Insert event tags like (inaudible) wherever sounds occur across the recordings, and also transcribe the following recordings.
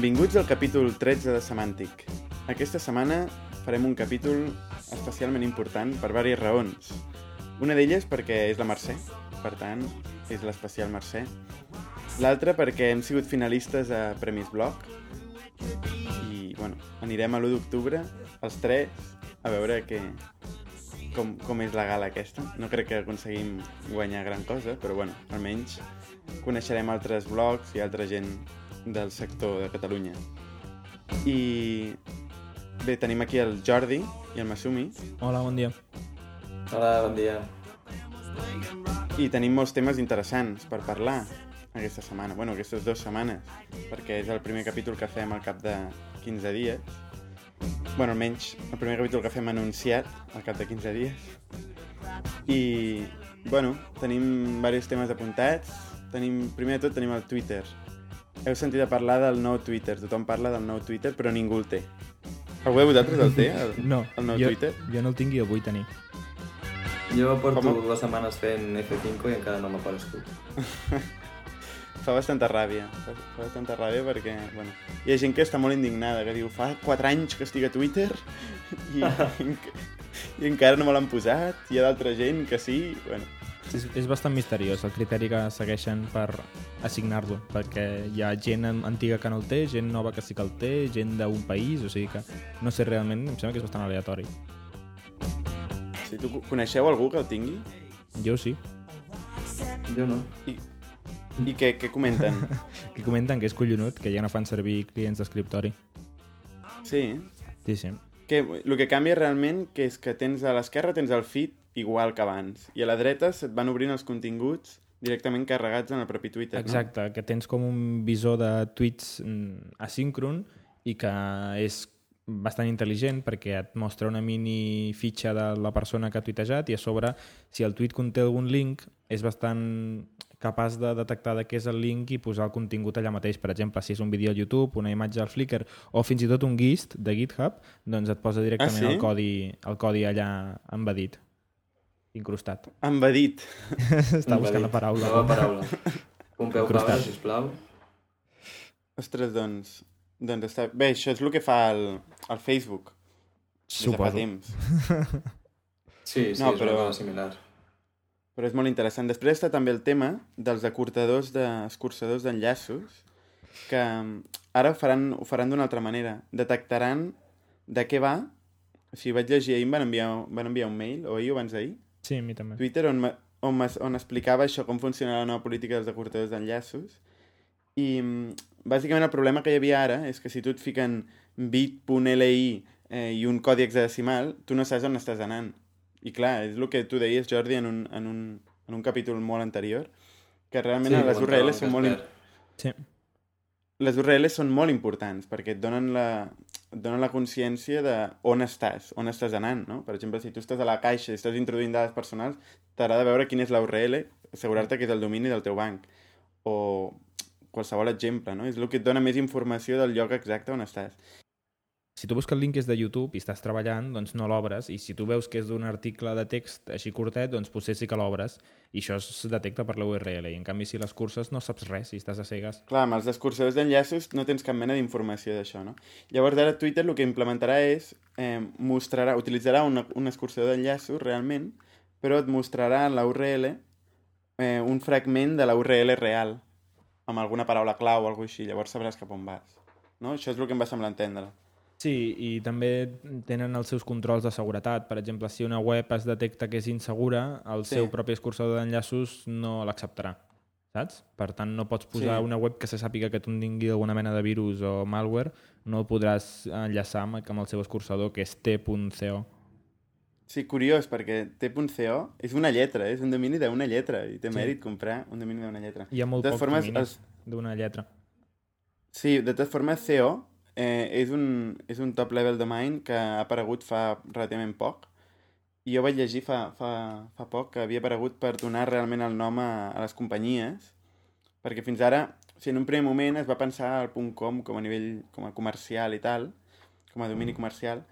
Benvinguts al capítol 13 de Semàntic. Aquesta setmana farem un capítol especialment important per diverses raons. Una d'elles perquè és la Mercè, per tant, és l'especial Mercè. L'altra perquè hem sigut finalistes a Premis Bloc i, bueno, anirem a l'1 d'octubre, els tres, a veure què, com, com és la gala aquesta. No crec que aconseguim guanyar gran cosa, però, bueno, almenys coneixerem altres blogs i altra gent del sector de Catalunya. I bé, tenim aquí el Jordi i el Masumi Hola, bon dia. Hola, bon dia. i tenim molts temes interessants per parlar aquesta setmana, bueno, aquestes dues setmanes, perquè és el primer capítol que fem al cap de 15 dies. bueno, almenys el primer capítol que fem anunciat al cap de 15 dies. I, bueno, tenim diversos temes apuntats. Tenim, primer de tot tenim el Twitter. Heu sentit a parlar del nou Twitter. Tothom parla del nou Twitter, però ningú el té. Algú de vosaltres el té, el, (laughs) No, el nou jo, Twitter? jo no el tinc i el vull tenir. Jo porto Com? dues setmanes fent F5 i encara no m'ha aparegut. (laughs) Fa bastanta ràbia. Fa, fa bastanta ràbia perquè, bueno, hi ha gent que està molt indignada, que diu, fa 4 anys que estic a Twitter (laughs) i, i encara no me l'han posat. Hi ha d'altra gent que sí, bueno, És, és bastant misteriós el criteri que segueixen per assignar-lo, perquè hi ha gent an- antiga que no el té, gent nova que sí que el té, gent d'un país, o sigui que no sé realment, em sembla que és bastant aleatori. si tu coneixeu algú que el tingui Jo sí, Jo no. i, i què, què comenten? (laughs) que comenten que és collonut, que ja no fan servir clients d'escriptori. Sí, Sí, sí. que el que canvia realment que és que tens a l'esquerra tens el feed igual que abans i a la dreta se't van obrint els continguts directament carregats en el propi Twitter, Exacte, que tens com un visor de tuits mm, asíncron i que és bastant intel·ligent perquè et mostra una mini fitxa de la persona que ha tuitejat i a sobre, si el tuit conté algun link, és bastant capaç de detectar de què és el link i posar el contingut allà mateix. Per exemple, si és un vídeo al YouTube, una imatge al Flickr o fins i tot un GIST de GitHub, doncs et posa directament Ah, sí? el, codi, el codi allà embedit, incrustat. no? Embedit. (laughs) Està buscant la Nova paraula. paraula. Pompeu Incrustat. Fabra, sisplau. Ostres, doncs, doncs està... Bé, això és el que fa el, el Facebook des de fa Suposo. temps. (laughs) Sí, sí, No, és però- una cosa similar. Però és molt interessant. Després està també el tema dels acortadors d'escurçadors d'enllaços, que mm, ara ho faran, ho faran d'una altra manera. Detectaran de què va. O sigui, vaig llegir ahir, em van enviar, van enviar un mail, o ahir o abans d'ahir, Sí, a mi també. Twitter, on, on, on explicava això, com funciona la nova política dels acortadors d'enllaços. I mm, bàsicament el problema que hi havia ara és que si tu et fiquen bit.li eh, i un codi hexadecimal, tu no saps on estàs anant. I clar, és el que tu deies, Jordi, en un, en un, en un capítol molt anterior, que realment sí, les URLs són molt. Sí. les URLs són molt importants perquè et donen la, et donen la consciència de on estàs, on estàs anant, no? Per exemple, si tu estàs a la caixa i estàs introduint dades personals, t'haurà de veure quina és la URL, assegurar-te que és el domini del teu banc. O qualsevol exemple, no? És el que et dona més informació del lloc exacte on estàs. Si tu busques el link és de YouTube i estàs treballant, doncs no l'obres. I si tu veus que és d'un article de text així curtet, doncs potser sí que l'obres. I això es detecta per la URL. I en canvi, si les curses no saps res, si estàs a cegues. Clar, amb els escurçadors d'enllaços no tens cap mena d'informació d'això, no? Llavors ara Twitter el que implementarà és eh, mostrarà, utilitzarà una, un escurçador d'enllaços realment, però et mostrarà en la URL eh, un fragment de la URL real amb alguna paraula clau o alguna així, llavors sabràs cap on vas. No? Això és el que em va semblar entendre. Sí, i també tenen els seus controls de seguretat. Per exemple, si una web es detecta que és insegura, el Sí. seu propi escurçador d'enllaços no l'acceptarà. Saps? Per tant, no pots posar Sí. una web que se sàpiga que tingui alguna mena de virus o malware, no el podràs enllaçar amb, amb el seu escurçador, que és t.co. Sí, curiós, perquè t.co és una lletra, és un domini d'una lletra, i té Sí. mèrit comprar un domini d'una lletra. Hi ha molt De pocs formes, dominis els- d'una lletra. Sí, de totes formes, CO eh, és, un, és un top-level domain que ha aparegut fa relativament poc. I jo vaig llegir fa, fa, fa poc que havia aparegut per donar realment el nom a, a les companyies, perquè fins ara, o sigui, en un primer moment es va pensar el .com com a nivell com a comercial i tal, com a domini comercial,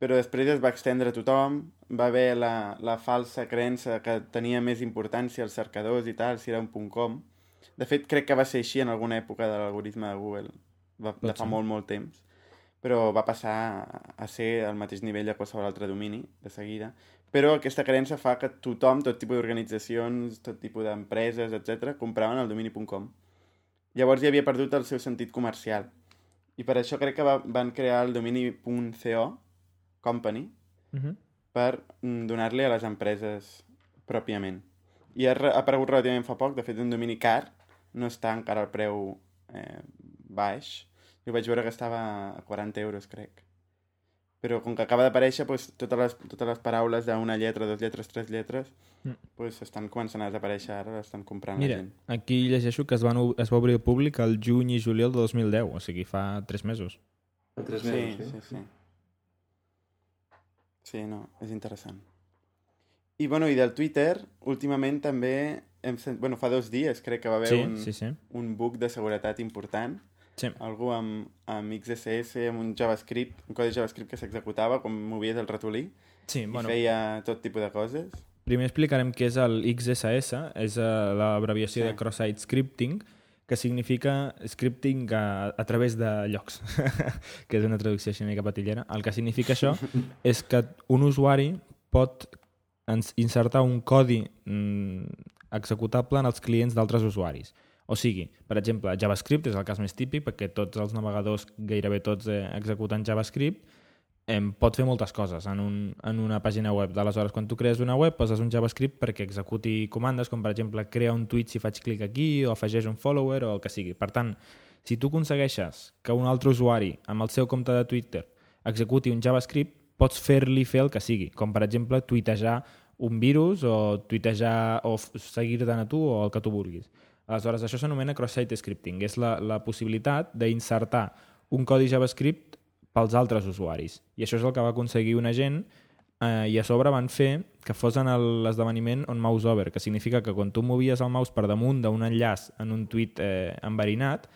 però després es va extendre a tothom, va haver la, la falsa creença que tenia més importància els cercadors i tal, si era un .com. De fet, crec que va ser així en alguna època de l'algoritme de Google. Va, Pot de fa ser. molt, molt temps, però va passar a ser al mateix nivell de qualsevol altre domini, de seguida. Però aquesta creença fa que tothom, tot tipus d'organitzacions, tot tipus d'empreses, etc, compraven el domini.com. Llavors ja havia perdut el seu sentit comercial. I per això crec que va, van crear el domini.co company Uh -huh. per mm, donar-li a les empreses pròpiament. I ha, ha aparegut relativament fa poc, de fet un domini car, no està encara al preu eh, baix. Jo vaig veure que estava a 40 euros, crec. Però com que acaba d'aparèixer, doncs, totes, les, totes les paraules d'una lletra, dos lletres, tres lletres, Mm. doncs, estan començant a desaparèixer ara, estan comprant Mira, la gent. aquí llegeixo que es, van, es va obrir al públic el juny i juliol de 2010, o sigui, fa 3 mesos. Fa tres Sí, mesos, sí, sí. Sí, no, és interessant. I, bueno, i del Twitter, últimament també, hem sent... bueno, fa dos dies crec que va haver Sí, un, sí, sí. un bug de seguretat important. Sí. Algú amb, amb XSS, amb un JavaScript, un codi JavaScript que s'executava quan movies el ratolí Sí, bueno. bueno, i feia tot tipus de coses. primer explicarem què és el XSS, és eh, l'abreviació Sí. de Cross-Site Scripting, que significa scripting a, a través de llocs, (laughs) que és una traducció així una mica patillera. El que significa això (laughs) és que un usuari pot insertar un codi mm, executable en els clients d'altres usuaris. O sigui, per exemple, JavaScript és el cas més típic perquè tots els navegadors, gairebé tots, eh, executen JavaScript, em pot fer moltes coses en, un, en una pàgina web. D'aleshores, quan tu crees una web, poses un JavaScript perquè executi comandes, com per exemple, crea un tweet si faig clic aquí, o afegeix un follower, o el que sigui. Per tant, si tu aconsegueixes que un altre usuari, amb el seu compte de Twitter, executi un JavaScript, pots fer-li fer el que sigui, com per exemple tuitejar un virus o tuitejar o f- seguir-te a tu o el que tu vulguis. Aleshores, això s'anomena cross-site scripting. És la, la possibilitat d'insertar un codi JavaScript pels altres usuaris. I això és el que va aconseguir una gent eh, i a sobre van fer que fos en l'esdeveniment on mouse over, que significa que quan tu movies el mouse per damunt d'un enllaç en un tuit eh, enverinat,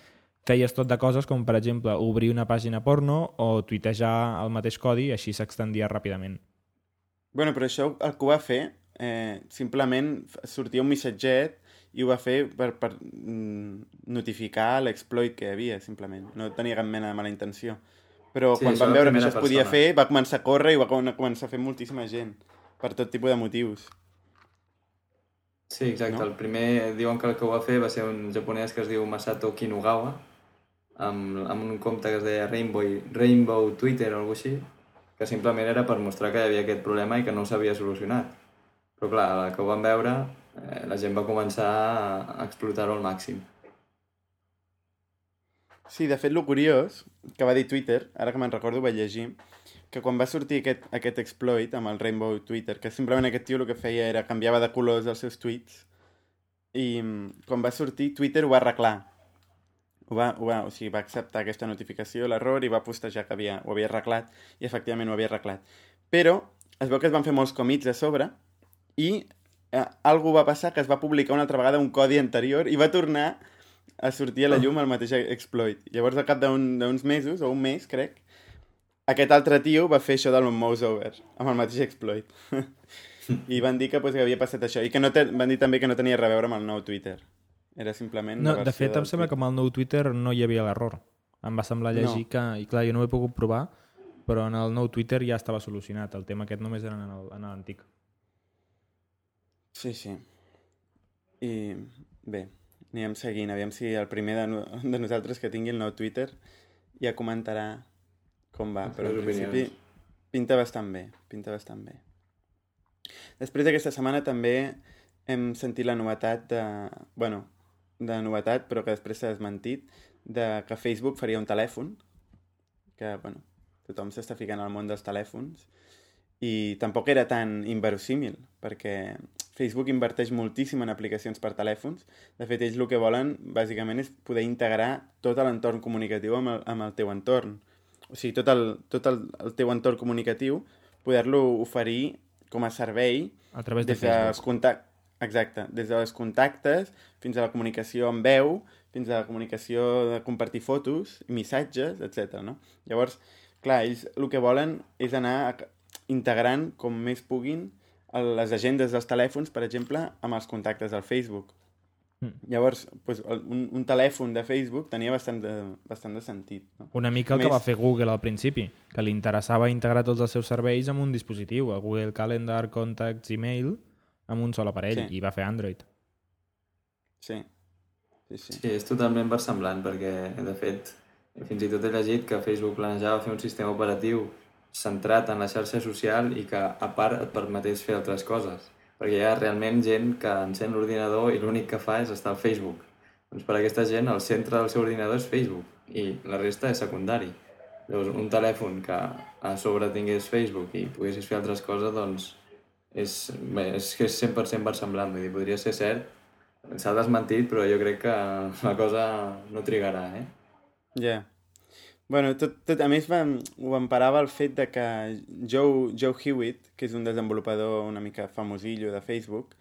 feies tot de coses com, per exemple, obrir una pàgina porno o tuitejar el mateix codi i així s'extendia ràpidament. Bueno, però això el que va fer, eh, simplement sortia un missatget i ho va fer per, per mm, notificar l'exploit que hi havia, simplement. No tenia cap mena de mala intenció. Però Sí, quan van veure que això es podia fer, va començar a córrer i va com- començar a fer moltíssima gent, per tot tipus de motius. Sí, exacte. No? El primer, diuen que el que ho va fer va ser un japonès que es diu Masato Kinugawa, amb, amb un compte que es deia Rainbow, Rainbow Twitter o alguna així, que simplement era per mostrar que hi havia aquest problema i que no s'havia solucionat. Però clar, la que ho van veure, eh, la gent va començar a- explotar-ho al màxim. Sí, de fet, lo curiós que va dir Twitter, ara que me'n recordo, vaig llegir, que quan va sortir aquest, aquest exploit amb el Rainbow Twitter, que simplement aquest tio el que feia era canviava de colors els seus tweets, i mm, quan va sortir, Twitter ho va arreglar. Ho va, ho va, o sigui, va acceptar aquesta notificació, l'error, i va postejar que havia, ho havia arreglat, i efectivament ho havia arreglat. Però es veu que es van fer molts comits a sobre, i eh, algú va passar que es va publicar una altra vegada un codi anterior i va tornar a sortir a la llum el mateix exploit. Llavors, al cap d'un- d'uns mesos, o un mes, crec, aquest altre tio va fer això del mouse over, amb el mateix exploit. (laughs) I van dir que, pues, que havia passat això. I que no te... van dir també que no tenia res a veure amb el nou Twitter. Era simplement... No, de fet, em sembla que amb el nou Twitter no hi havia l'error. Em va semblar llegir No. que... I clar, jo no ho he pogut provar, però en el nou Twitter ja estava solucionat. El tema aquest només era en el- en l'antic. Sí, sí. I bé, anirem seguint. Aviam si el primer de, no... de nosaltres que tingui el nou Twitter ja comentarà com va. Les Però seves principi pinta bastant bé. Pinta bastant bé. Després d'aquesta setmana també hem sentit la novetat de... bueno, de novetat, però que després s'ha desmentit, de que Facebook faria un telèfon, que, bueno, tothom s'està ficant al món dels telèfons, i tampoc era tan inverosímil, perquè Facebook inverteix moltíssim en aplicacions per telèfons. De fet, ells el que volen, bàsicament, és poder integrar tot l'entorn comunicatiu amb el, amb el teu entorn. O sigui, tot el, tot el, el teu entorn comunicatiu, poder-lo oferir com a servei A través de des dels Facebook. contactes, exacte, des dels contactes fins a la comunicació amb veu, fins a la comunicació de compartir fotos missatges, etc. No? Llavors, clar, ells el que volen és anar a- integrant com més puguin les agendes dels telèfons, per exemple, amb els contactes del Facebook. Llavors, pues, un, un telèfon de Facebook tenia bastant de, bastant de sentit. No? Una mica el Més- que va fer Google al principi, que li interessava integrar tots els seus serveis amb un dispositiu, el Google Calendar, Contacts, Email, amb un sol aparell, Sí. i va fer Android. Sí. Sí, sí. Sí, és totalment versemblant perquè, de fet, fins i tot he llegit que Facebook planejava fer un sistema operatiu centrat en la xarxa social i que, a part, et permetés fer altres coses. Perquè hi ha realment gent que encén l'ordinador i l'únic que fa és estar al Facebook. Doncs per a aquesta gent el centre del seu ordinador és Facebook i la resta és secundari. Llavors, un telèfon que a sobre tingués Facebook i poguessis fer altres coses, doncs és, bé, és que és 100% versemblant. Vull dir, podria ser cert, s'ha desmentit, però jo crec que la cosa no trigarà, eh? Ja. Yeah. Bueno, tot, tot, a més va, ho emparava el fet de que Joe, Joe Hewitt, que és un desenvolupador una mica famosillo de Facebook,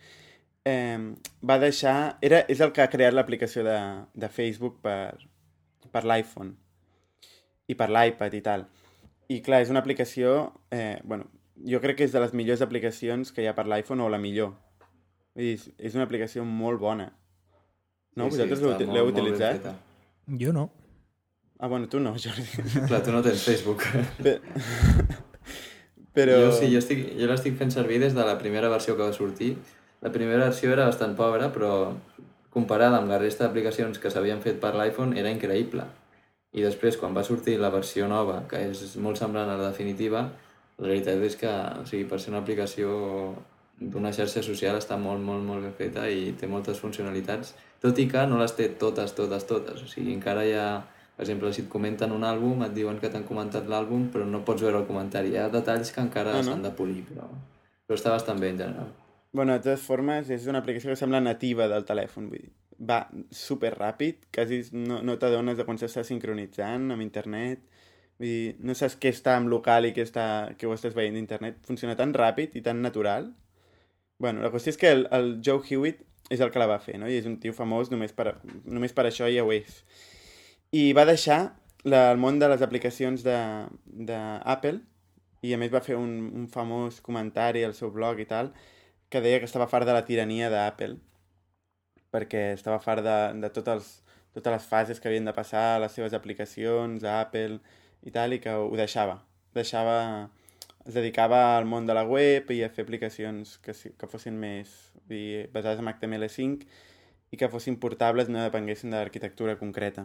eh, va deixar... Era, és el que ha creat l'aplicació de, de Facebook per, per l'iPhone i per l'iPad i tal. I clar, és una aplicació... Eh, bueno, jo crec que és de les millors aplicacions que hi ha per l'iPhone o la millor. És, és una aplicació molt bona. No? Sí, sí, Vosaltres està l'heu molt utilitzat? Jo no. Ah, bueno, tu no, (laughs) Jordi. Clar, tu no tens Facebook. Pe- Però... Jo sí, jo, estic, jo l'estic fent servir des de la primera versió que va sortir. La primera versió era bastant pobra, però comparada amb la resta d'aplicacions que s'havien fet per l'iPhone era increïble. I després, quan va sortir la versió nova, que és molt semblant a la definitiva, la veritat és que, o sigui, per ser una aplicació d'una xarxa social està molt, molt, molt ben feta i té moltes funcionalitats, tot i que no les té totes, totes, totes. O sigui, encara hi ha, per exemple, si et comenten un àlbum, et diuen que t'han comentat l'àlbum, però no pots veure el comentari. Hi ha detalls que encara Ah, no? s'han de polir, però, però està bastant bé en general. Bueno, de totes formes, és una aplicació que sembla nativa del telèfon, vull dir. Va super ràpid, quasi no, no t'adones de quan s'està sincronitzant amb internet. Vull dir, no saps què està en local i què, està, què ho estàs veient d'internet. Funciona tan ràpid i tan natural. Bueno, la qüestió és que el, el Joe Hewitt és el que la va fer, no? I és un tio famós només per, només per això ja ho és. I va deixar la, el món de les aplicacions d'Apple i a més va fer un, un famós comentari al seu blog i tal, que deia que estava fart de la tirania d'Apple perquè estava fart de, de tots els, totes les fases que havien de passar les seves aplicacions, a Apple i tal, i que ho deixava. Deixava... Es dedicava al món de la web i a fer aplicacions que, que fossin més dir, basades en HTML5 i que fossin portables, no depenguessin de l'arquitectura concreta.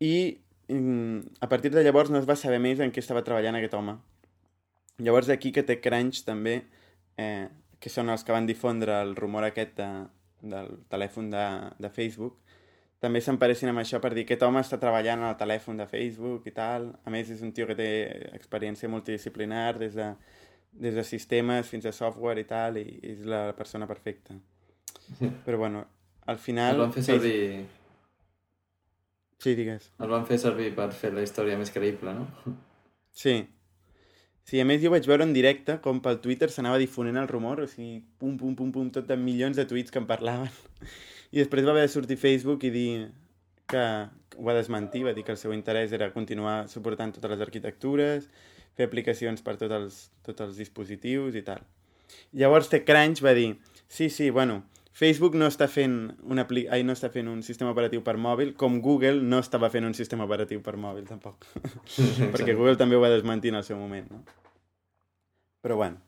I mm, a partir de llavors no es va saber més en què estava treballant aquest home. Llavors aquí que té Crunch també, eh, que són els que van difondre el rumor aquest de, del telèfon de, de Facebook, també s'emparessin amb això per dir aquest home està treballant al telèfon de Facebook i tal. A més, és un tio que té experiència multidisciplinar des de, des de sistemes fins a software i tal, i és la persona perfecta. Però bueno, al final... El van fer servir, Sí, digues. el van fer servir per fer la història més creïble, no? Sí. Sí, a més jo vaig veure en directe com pel Twitter s'anava difonent el rumor, o sigui, pum, pum, pum, pum, tot de milions de tuits que en parlaven. I després va haver de sortir Facebook i dir que ho va desmentir, va dir que el seu interès era continuar suportant totes les arquitectures, fer aplicacions per tots els, tots els dispositius i tal. Llavors TechCrunch va dir, sí, sí, bueno, Facebook no està fent un, apli... Ai, no està fent un sistema operatiu per mòbil, com Google no estava fent un sistema operatiu per mòbil, tampoc. (laughs) Perquè Google també ho va desmentir en el seu moment, no? Però bueno,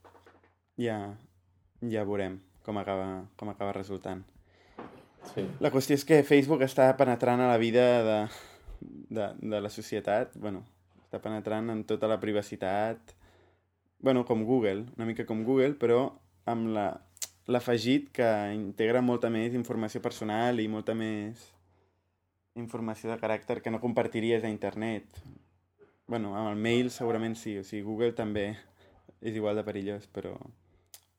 ja, ja veurem com acaba, com acaba resultant. Sí. La qüestió és que Facebook està penetrant a la vida de, de, de la societat, bueno, està penetrant en tota la privacitat, bueno, com Google, una mica com Google, però amb la l'afegit que integra molta més informació personal i molta més informació de caràcter que no compartiries a internet. bueno, amb el mail segurament sí, o sigui, Google també és igual de perillós, però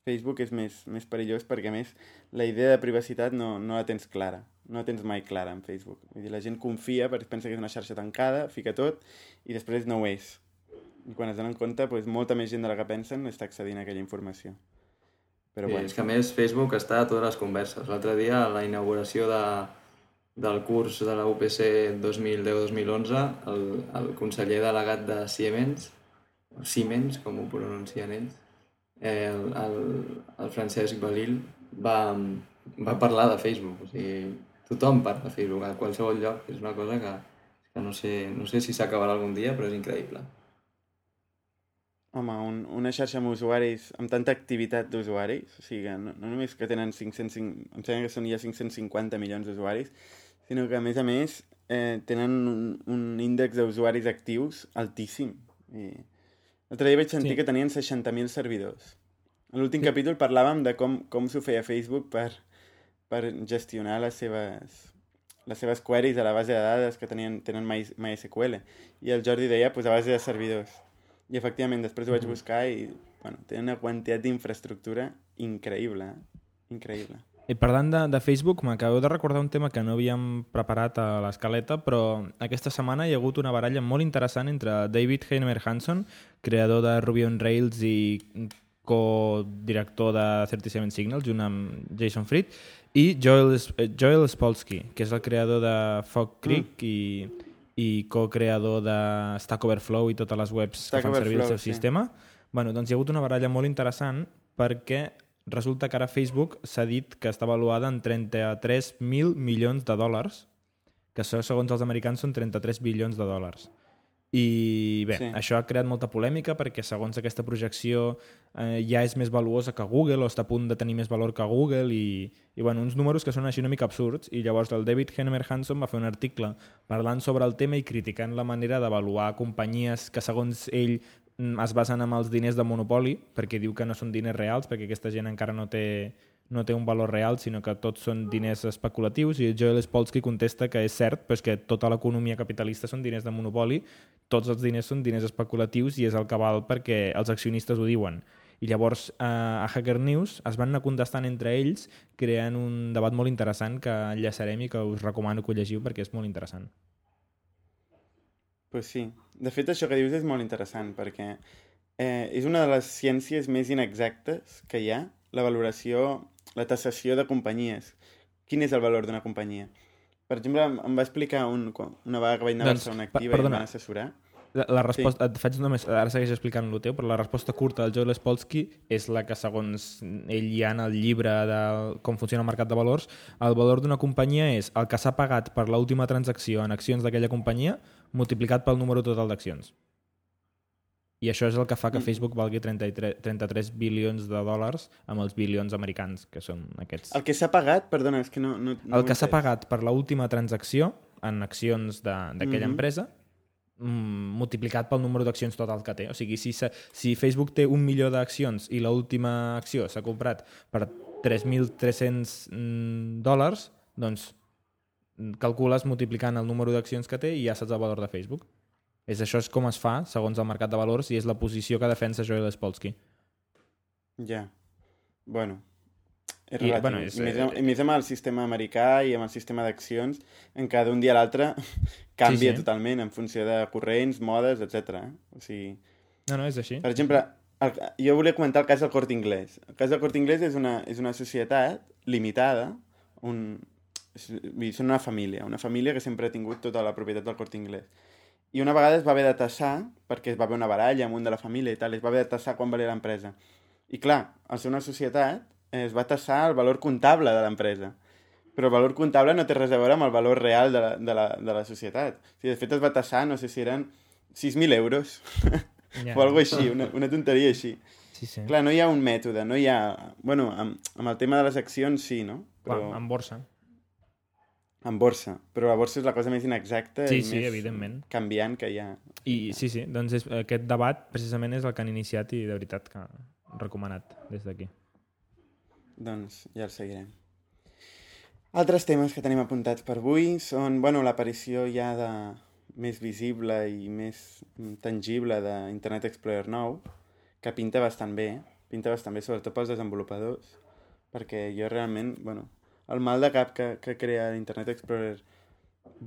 Facebook és més, més perillós perquè, més, la idea de privacitat no, no la tens clara. No la tens mai clara en Facebook. Vull dir, la gent confia perquè pensa que és una xarxa tancada, fica tot, i després no ho és. I quan es donen compte, doncs, molta més gent de la que pensen està accedint a aquella informació. Però sí, bueno, és que a més Facebook està a totes les converses. L'altre dia, a la inauguració de, del curs de la UPC 2010-2011, el, el conseller delegat de Siemens, Siemens, com ho pronuncien ells, eh, el, el, el Francesc Balil, va, va parlar de Facebook. O sigui, tothom parla de Facebook a qualsevol lloc. És una cosa que, que no, sé, no sé si s'acabarà algun dia, però és increïble. Home, un, una xarxa amb usuaris, amb tanta activitat d'usuaris, o sigui, no, no només que tenen 505, em sembla que són ja 550 milions d'usuaris, sinó que a més a més eh, tenen un, un índex d'usuaris actius altíssim. I l'altre dia vaig sentir sí. que tenien 60.000 servidors. En l'últim sí. capítol parlàvem de com, com s'ho feia Facebook per, per gestionar les seves, les seves queries a la base de dades que tenien, tenen My, MySQL. I el Jordi deia pues, a base de servidors. I efectivament, després ho vaig buscar i bueno, tenen una quantitat d'infraestructura increïble, eh? increïble. I parlant de, de Facebook, m'acabo de recordar un tema que no havíem preparat a l'escaleta, però aquesta setmana hi ha hagut una baralla molt interessant entre David Heinemer Hanson, creador de Ruby on Rails i co-director de 37 Signals, junt amb Jason Fried, i Joel, Joel Spolsky, que és el creador de Fog Creek mm. i i co-creador de Stack Overflow i totes les webs Stack que fan servir el seu sí. sistema. Bueno, doncs hi ha hagut una baralla molt interessant perquè resulta que ara Facebook s'ha dit que està avaluada en 33.000 milions de dòlars, que segons els americans són 33 bilions de dòlars. I bé, sí. això ha creat molta polèmica perquè segons aquesta projecció eh, ja és més valuosa que Google o està a punt de tenir més valor que Google i, i bueno, uns números que són així una mica absurds i llavors el David Hennemer Hanson va fer un article parlant sobre el tema i criticant la manera d'avaluar companyies que segons ell mm, es basen en els diners de monopoli perquè diu que no són diners reals perquè aquesta gent encara no té no té un valor real, sinó que tots són diners especulatius, i Joel Spolsky contesta que és cert, però és que tota l'economia capitalista són diners de monopoli, tots els diners són diners especulatius i és el que val perquè els accionistes ho diuen. I llavors eh, a Hacker News es van anar contestant entre ells creant un debat molt interessant que enllaçarem i que us recomano que ho llegiu perquè és molt interessant. Pues sí. De fet, això que dius és molt interessant perquè eh, és una de les ciències més inexactes que hi ha, la valoració la tassació de companyies. Quin és el valor d'una companyia? Per exemple, em va explicar un, una vegada que vaig anar doncs, a Barcelona Activa perdona, i em van assessorar. La, la resposta, sí. et faig només, ara segueix explicant el teu, però la resposta curta del Joel Spolsky és la que, segons ell hi ha en el llibre de com funciona el mercat de valors, el valor d'una companyia és el que s'ha pagat per l'última transacció en accions d'aquella companyia multiplicat pel número total d'accions. I això és el que fa que mm. Facebook valgui 33, 33 bilions de dòlars amb els bilions americans, que són aquests. El que s'ha pagat, perdona, és que no... no, no el que s'ha pagat per l'última transacció en accions d'aquella mm -hmm. empresa mm, multiplicat pel número d'accions total que té. O sigui, si, si Facebook té un milió d'accions i l'última acció s'ha comprat per 3.300 mm, dòlars, doncs calcules multiplicant el número d'accions que té i ja saps el valor de Facebook. És això és com es fa, segons el mercat de valors, i és la posició que defensa Joel Spolsky. Ja. Bueno, és I, Bueno, és, I, més, eh, I més amb el sistema americà i amb el sistema d'accions, en què d'un dia a l'altre (laughs) canvia sí, sí. totalment en funció de corrents, modes, etc. Eh? O sigui... No, no, és així. Per exemple, el, jo volia comentar el cas del Cort Inglés. El cas del Cort Inglés és una, és una societat limitada, un, són una família, una família que sempre ha tingut tota la propietat del Cort Inglés i una vegada es va haver de tassar, perquè es va haver una baralla amb un de la família i tal, es va haver de tassar quan valia l'empresa. I clar, al ser una societat, es va tassar el valor comptable de l'empresa. Però el valor comptable no té res a veure amb el valor real de la, de la, de la societat. O sigui, de fet, es va tassar, no sé si eren 6.000 euros. Yeah. o alguna així, una, una tonteria així. Sí, sí. Clar, no hi ha un mètode, no hi ha... Bueno, amb, amb el tema de les accions sí, no? Però... Clar, en borsa. En borsa, però la borsa és la cosa més inexacta sí, i sí, més evidentment. canviant que hi ha. I sí, sí, doncs és, aquest debat precisament és el que han iniciat i de veritat que recomanat des d'aquí. Doncs ja el seguirem. Altres temes que tenim apuntats per avui són bueno, l'aparició ja de més visible i més tangible d'Internet Explorer 9, que pinta bastant bé, pinta bastant bé, sobretot pels desenvolupadors, perquè jo realment, bueno, el mal de cap que, que crea l'Internet Explorer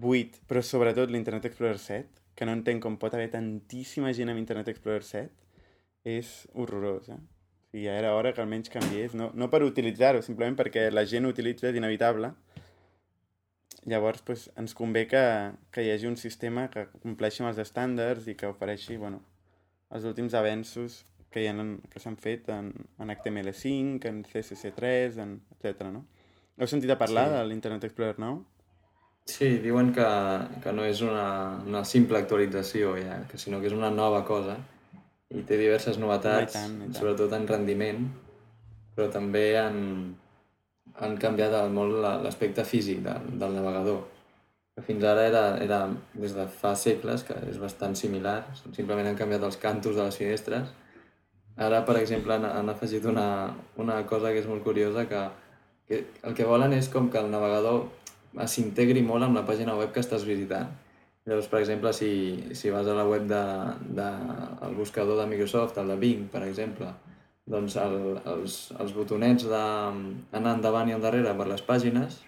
8, però sobretot l'Internet Explorer 7, que no entenc com pot haver tantíssima gent amb Internet Explorer 7, és horrorós, eh? O sigui, ja era hora que almenys canviés, no, no per utilitzar-ho, simplement perquè la gent ho utilitza, és inevitable. Llavors, pues, ens convé que, que hi hagi un sistema que compleixi amb els estàndards i que ofereixi, bueno, els últims avenços que hi ha, que s'han fet en, en HTML5, en CSS3, en, etc. no? Heu sentit a parlar Sí. de l'Internet Explorer 9? Sí, diuen que, que no és una, una simple actualització, ja, que sinó que és una nova cosa i té diverses novetats, I tant, i tant. sobretot en rendiment, però també han, han canviat molt la- l'aspecte físic de, del navegador. Que fins ara era, era des de fa segles, que és bastant similar, simplement han canviat els cantos de les finestres. Ara, per exemple, han, han afegit una, una cosa que és molt curiosa, que, que el que volen és com que el navegador s'integri molt amb la pàgina web que estàs visitant. Llavors, per exemple, si, si vas a la web de, de, el buscador de Microsoft, el de Bing, per exemple, doncs el, els, els botonets d'anar endavant i endarrere per les pàgines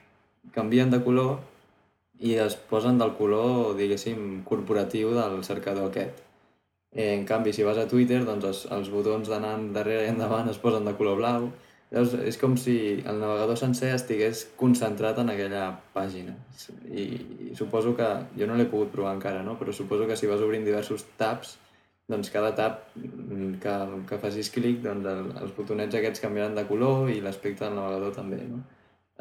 canvien de color i es posen del color, diguéssim, corporatiu del cercador aquest. Eh, en canvi, si vas a Twitter, doncs els, els botons d'anar endarrere i endavant es posen de color blau. Llavors, és com si el navegador sencer estigués concentrat en aquella pàgina. I, i suposo que, jo no l'he pogut provar encara, no? però suposo que si vas obrint diversos tabs, doncs cada tab mm, que, que facis clic, doncs el, els botonets aquests canviaran de color i l'aspecte del navegador també, no?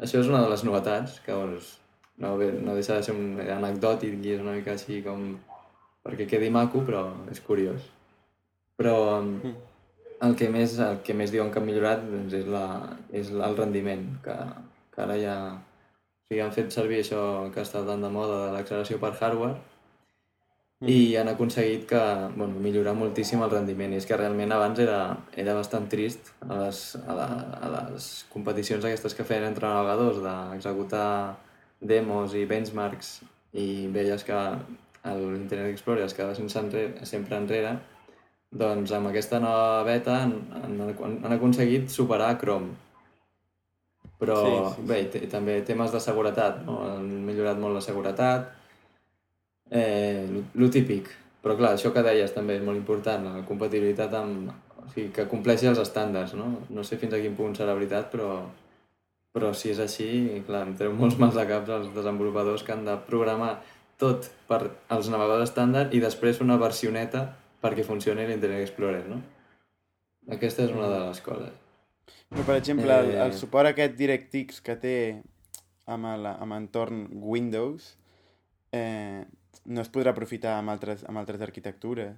Això és una de les novetats, que doncs, no, bé, no deixa de ser un anecdòtic i és una mica així com perquè quedi maco, però és curiós. Però mm. El que més, el que més diuen que han millorat doncs, és, la, és el rendiment, que, que ara ja... O sigui, han fet servir això que està tan de moda de l'acceleració per hardware i han aconseguit que, bueno, millorar moltíssim el rendiment. I és que realment abans era, era bastant trist a les, a, la, a les competicions aquestes que feien entre navegadors d'executar demos i benchmarks i veies que l'Internet Explorer es quedava sense enrere, sempre enrere, doncs amb aquesta nova beta han, han, han aconseguit superar Chrome. Però Sí, sí, sí. bé, també temes de seguretat, no? han millorat molt la seguretat, eh, el típic. Però clar, això que deies també és molt important, la compatibilitat amb... O sigui, que compleixi els estàndards, no? No sé fins a quin punt serà veritat, però, però si és així, clar, em treu molts mals de caps als desenvolupadors que han de programar tot per als navegadors estàndard i després una versioneta perquè funcioni l'Internet Explorer, no? Aquesta és una de les coses. Però, per exemple, el, el Eh. suport aquest DirectX que té amb, el, amb entorn Windows eh, no es podrà aprofitar amb altres, amb altres arquitectures.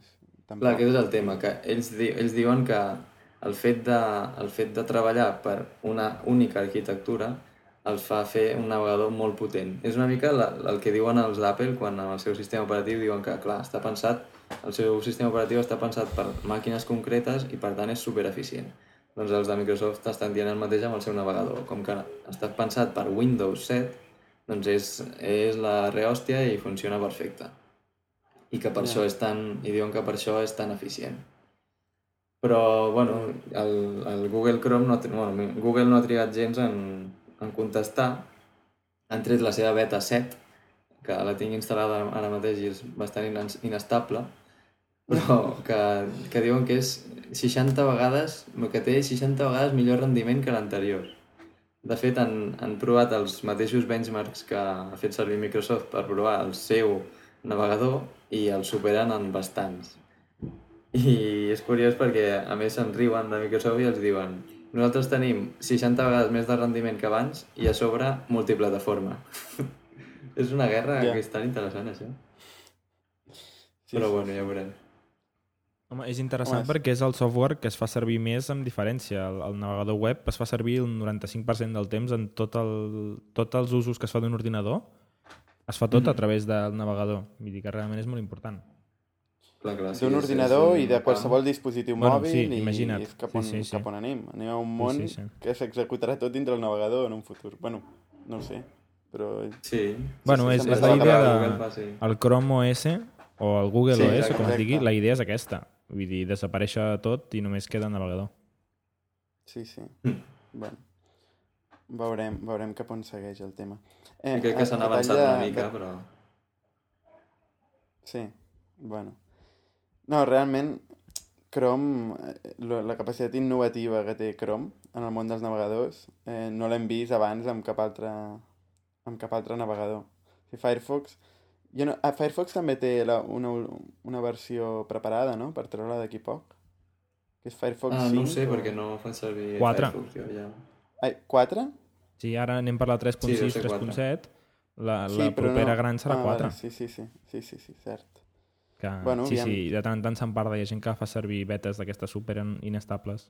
Tampoc. Clar, aquest és el tema, que ells, di ells diuen que el fet, de, el fet de treballar per una única arquitectura els fa fer un navegador molt potent. És una mica la, el que diuen els d'Apple quan en el seu sistema operatiu diuen que, clar, està pensat, el seu sistema operatiu està pensat per màquines concretes i per tant és super eficient. Doncs els de Microsoft estan dient el mateix amb el seu navegador. Com que està pensat per Windows 7, doncs és, és la rehòstia i funciona perfecte. I que per Ja. això és tan... I diuen que per això és tan eficient. Però, bueno, el, el Google Chrome no, bueno, Google no ha trigat gens en, en contestar. Han tret la seva beta 7, que la tinc instal·lada ara mateix i és bastant ines- inestable, però (laughs) que, que diuen que és 60 vegades, el que té és 60 vegades millor rendiment que l'anterior. De fet, han, han provat els mateixos benchmarks que ha fet servir Microsoft per provar el seu navegador i el superen en bastants. I és curiós perquè, a més, se'n riuen de Microsoft i els diuen nosaltres tenim 60 vegades més de rendiment que abans i a sobre multiplataforma. (laughs) és una guerra Ja. que és tan interessant, això. Sí, Però sí. bueno, ja ho veurem. Home, és interessant Home, perquè és el software que es fa servir més amb diferència. El, el navegador web es fa servir el 95% del temps en tot el, tots els usos que es fa d'un ordinador. Es fa tot Mhm. a través del navegador. Vull dir que realment és molt important. Clar, clar, sí, D'un ordinador un i de qualsevol dispositiu Bueno, mòbil sí, i imagina't. és cap Sí, on, sí, sí. cap on anem. Anem a un món sí, sí. que s'executarà tot dintre el navegador en un futur. Bueno, no ho sé, però... Sí. Bueno, sí, és, és la idea acabar de... Sí. El Chrome OS o el Google Sí, OS, exacte, com es digui, la idea és aquesta. Vull dir, desaparèixer tot i només queda el navegador. Sí, sí. Mm. Bueno, veurem, veurem cap on segueix el tema. Eh, I crec que s'han avançat de- una mica, de- però... Sí, bueno. No, realment, Chrome, eh, la capacitat innovativa que té Chrome en el món dels navegadors, eh, no l'hem vist abans amb cap altre, amb cap altre navegador. Si Firefox... Jo no, a Firefox també té la, una, una versió preparada, no?, per treure d'aquí poc. Que és Firefox Ah, 5. no ho sé, o... perquè no fa servir Quatre. Firefox, jo ja. Ai, 4? Sí, ara anem per la 3.6, Sí, deu ser 3.7. La, Sí, la propera no. gran serà Ah, 4. Vale, sí, sí, sí, sí, sí, sí, cert. Que, Bueno, sí, aviam. sí, de tant en tant se'n parla. Hi ha gent que fa servir betes d'aquestes super inestables.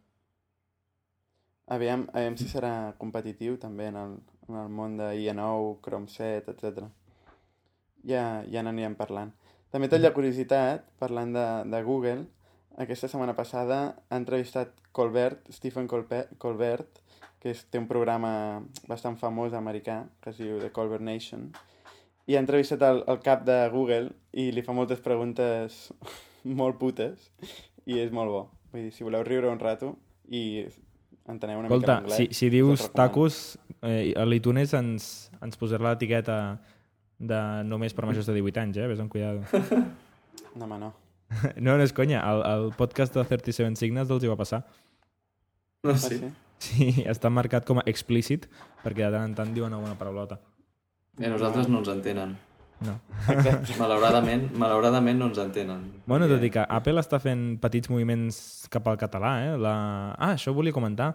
Aviam, aviam si serà competitiu també en el, en el món de IE9, Chrome 7, etc. Ja, ja n'anirem parlant. També tot la curiositat, parlant de, de Google, aquesta setmana passada ha entrevistat Colbert, Stephen Colpe Colbert, que és, té un programa bastant famós americà, que es diu The Colbert Nation, i ha entrevistat el, el cap de Google i li fa moltes preguntes (laughs) molt putes i és molt bo. Vull dir, si voleu riure un rato i enteneu una Escolta, mica si, l'anglès... si us dius tacos, eh, a l'iTunes ens, ens posarà l'etiqueta de només per majors de 18 anys, eh? Ves amb cuidado. (laughs) No, home, no. (laughs) No, no és conya. El, el podcast de 37 Signals els hi va passar. No, Ah, sí. sí? Sí, està marcat com a explícit perquè de tant en tant diuen alguna paraulota. I a nosaltres no ens entenen. No. Malauradament, malauradament no ens entenen. Bueno, tot i que Apple està fent petits moviments cap al català, eh? La... Ah, això ho volia comentar.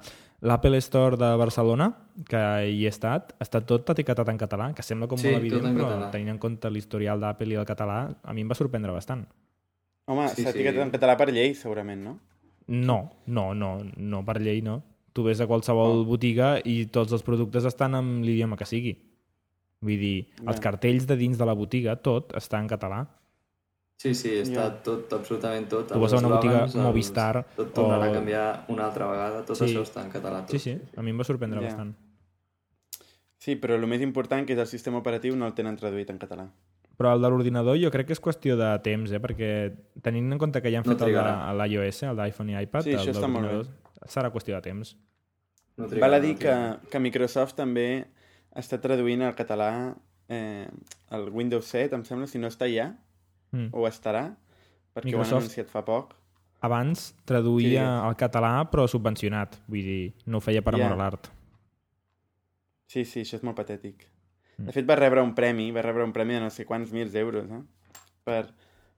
L'Apple Store de Barcelona, que hi he estat, està tot etiquetat en català, que sembla com Sí, molt evident, en però català. tenint en compte l'historial d'Apple i el català, a mi em va sorprendre bastant. Home, Sí, s'ha sí. etiquetat en català per llei, segurament, no? No, no, no, no per llei no. Tu ves a qualsevol Oh. botiga i tots els productes estan en l'idioma que sigui. Vull dir, els Bé. cartells de dins de la botiga, tot està en català. Sí, sí, està Ja. tot, absolutament tot. Tu vas a Els una botiga els- Movistar Tot tornarà o- a canviar una altra vegada, tot Sí. això està en català. Tot. Sí, sí, a mi em va sorprendre Ja. bastant. Sí, però el més important, que és el sistema operatiu, no el tenen traduït en català. Però el de l'ordinador jo crec que és qüestió de temps, eh? perquè tenint en compte que ja han No fet el de trigarà. l'iOS, el d'iPhone i iPad, Sí, el això està molt bé. serà qüestió de temps. No trigarà, Val a no dir que, trigarà. que Microsoft també està traduint al català eh, el Windows 7, em sembla, si no està ja, Mm. o estarà, perquè ho han Microsoft- anunciat fa poc. Abans traduïa Sí. el català però subvencionat, vull dir, no ho feia per amor Ja. a l'art. Sí, sí, això és molt patètic. Mm. De fet, va rebre un premi, va rebre un premi de no sé quants mils d'euros, no? Per,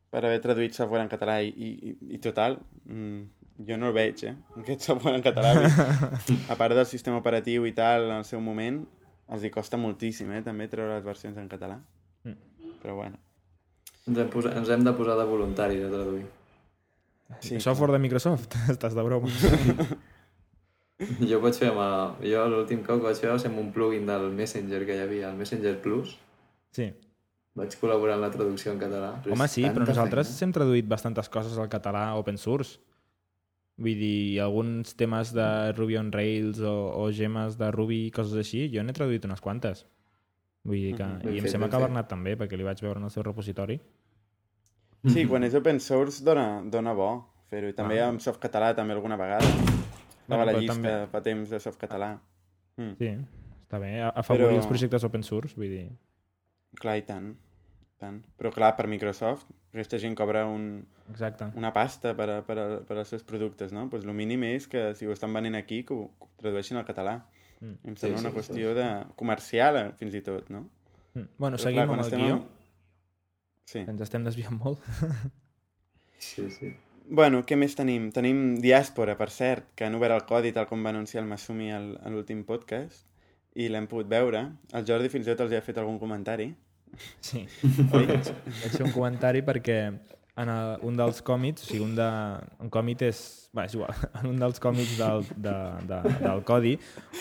per haver traduït software en català i, i, i total, mm, jo no el veig, eh? (laughs) Aquest software en català, (laughs) a part del sistema operatiu i tal, en el seu moment, els hi costa moltíssim, eh? També treure les versions en català. Mm. Però bueno, Ens hem, posat, ens hem de posar de voluntari de traduir. sí. Software de Microsoft? (laughs) Estàs de broma. (laughs) Jo ho vaig fer amb... El, jo l'últim cop que vaig fer va ser amb un plugin del Messenger que hi havia, el Messenger Plus. Sí. Vaig col·laborar en la traducció en català. Però Home, sí, però nosaltres feina. hem traduït bastantes coses al català open source. Vull dir, alguns temes de Ruby on Rails o, o gemes de Ruby i coses així, jo n'he traduït unes quantes. Vull dir que... Mhm. Ben I em fet, sembla que fet. Bernat també, perquè li vaig veure en el seu repositori. Sí, quan és open source dona, dona bo fer-ho. També Ah. amb softcatalà també alguna vegada. Estava a la llista també- fa temps de softcatalà. Mm. Sí, està bé. Afavorir Però- els projectes open source, vull dir... Clar, i tant. Tant. Però clar, per Microsoft, aquesta gent cobra un, Exacte. una pasta per, a, per, a, per als seus productes, no? Pues el mínim és que si ho estan venent aquí, que ho, que ho tradueixin al català. Mm. Em Sí, sembla sí, una sí. qüestió de comercial, eh, fins i tot, no? Mm. Bueno, Però, seguim clar, amb el estem guió. Sí. Ens estem desviant molt. (laughs) Sí, sí. Bueno, què més tenim? Tenim Diàspora, per cert, que han obert el codi tal com va anunciar el Masumi al, a l'últim podcast i l'hem pogut veure. El Jordi fins i tot els hi ha fet algun comentari. (laughs) Sí. (laughs) Oi? Vaig fer un comentari perquè en el, un dels còmics, o sigui, un, de, un còmic és... Va, és igual. (laughs) En un dels còmics del, de, de, del codi,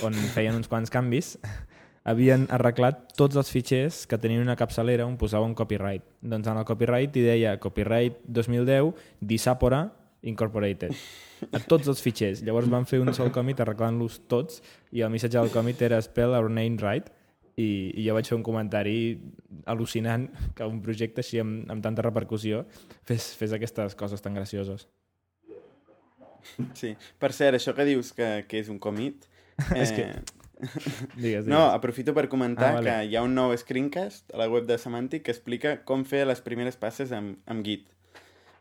on feien uns quants canvis, havien arreglat tots els fitxers que tenien una capçalera on posava un copyright. Doncs en el copyright hi deia copyright 2010 Disapora Incorporated. A tots els fitxers. Llavors van fer un sol còmic arreglant-los tots i el missatge del còmic era spell our name right i, i jo vaig fer un comentari al·lucinant que un projecte així amb, amb tanta repercussió fes, fes aquestes coses tan gracioses. Sí. Per cert, això que dius que, que és un comit... Eh, (laughs) És que- Digues, (laughs) digues. No, aprofito per comentar Ah, vale. que hi ha un nou screencast a la web de Semantic que explica com fer les primeres passes amb, amb Git.